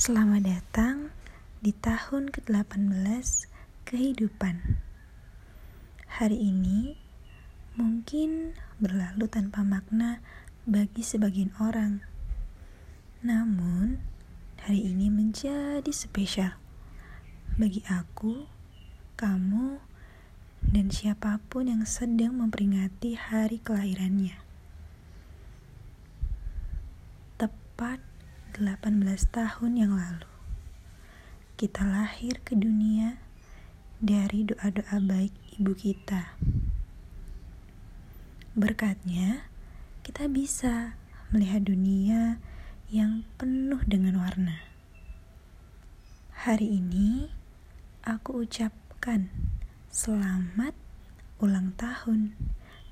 Selamat datang di tahun ke-18 kehidupan. Hari ini mungkin berlalu tanpa makna bagi sebagian orang. Namun, hari ini menjadi spesial bagi aku, kamu, dan siapa pun yang sedang memperingati hari kelahirannya. Tepat 18 tahun yang lalu. Kita lahir ke dunia dari doa-doa baik ibu kita. Berkatnya, kita bisa melihat dunia yang penuh dengan warna. Hari ini, aku ucapkan selamat ulang tahun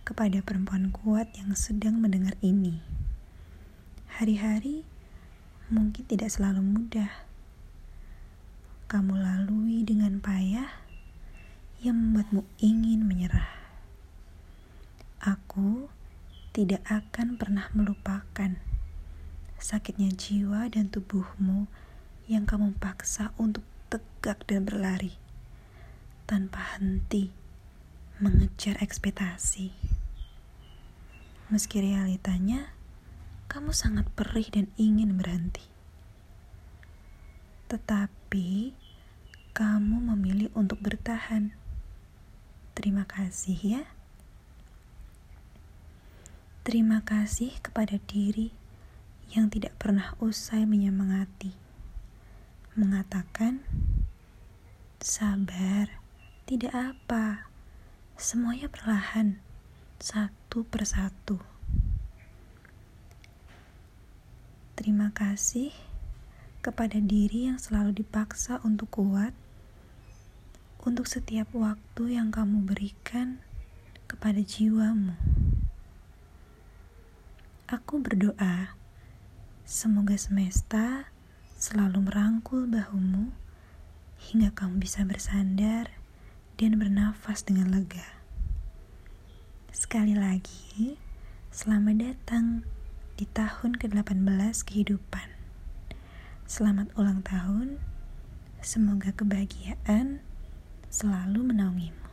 kepada perempuan kuat yang sedang mendengar ini. Hari-hari mungkin tidak selalu mudah. Kamu lalui dengan payah yang membuatmu ingin menyerah. Aku tidak akan pernah melupakan sakitnya jiwa dan tubuhmu yang kamu paksa untuk tegak dan berlari tanpa henti mengejar ekspektasi. Meski realitanya, kamu sangat perih dan ingin berhenti. Tetapi kamu memilih untuk bertahan. Terima kasih ya. Terima kasih kepada diri yang tidak pernah usai menyemangati. Mengatakan, sabar, tidak apa. Semuanya perlahan, satu persatu. Terima kasih kepada diri yang selalu dipaksa untuk kuat, untuk setiap waktu yang kamu berikan kepada jiwamu. Aku berdoa, semoga semesta selalu merangkul bahumu hingga kamu bisa bersandar dan bernafas dengan lega. Sekali lagi, selamat datang di tahun ke-18 kehidupan. Selamat ulang tahun, semoga kebahagiaan selalu menaungimu.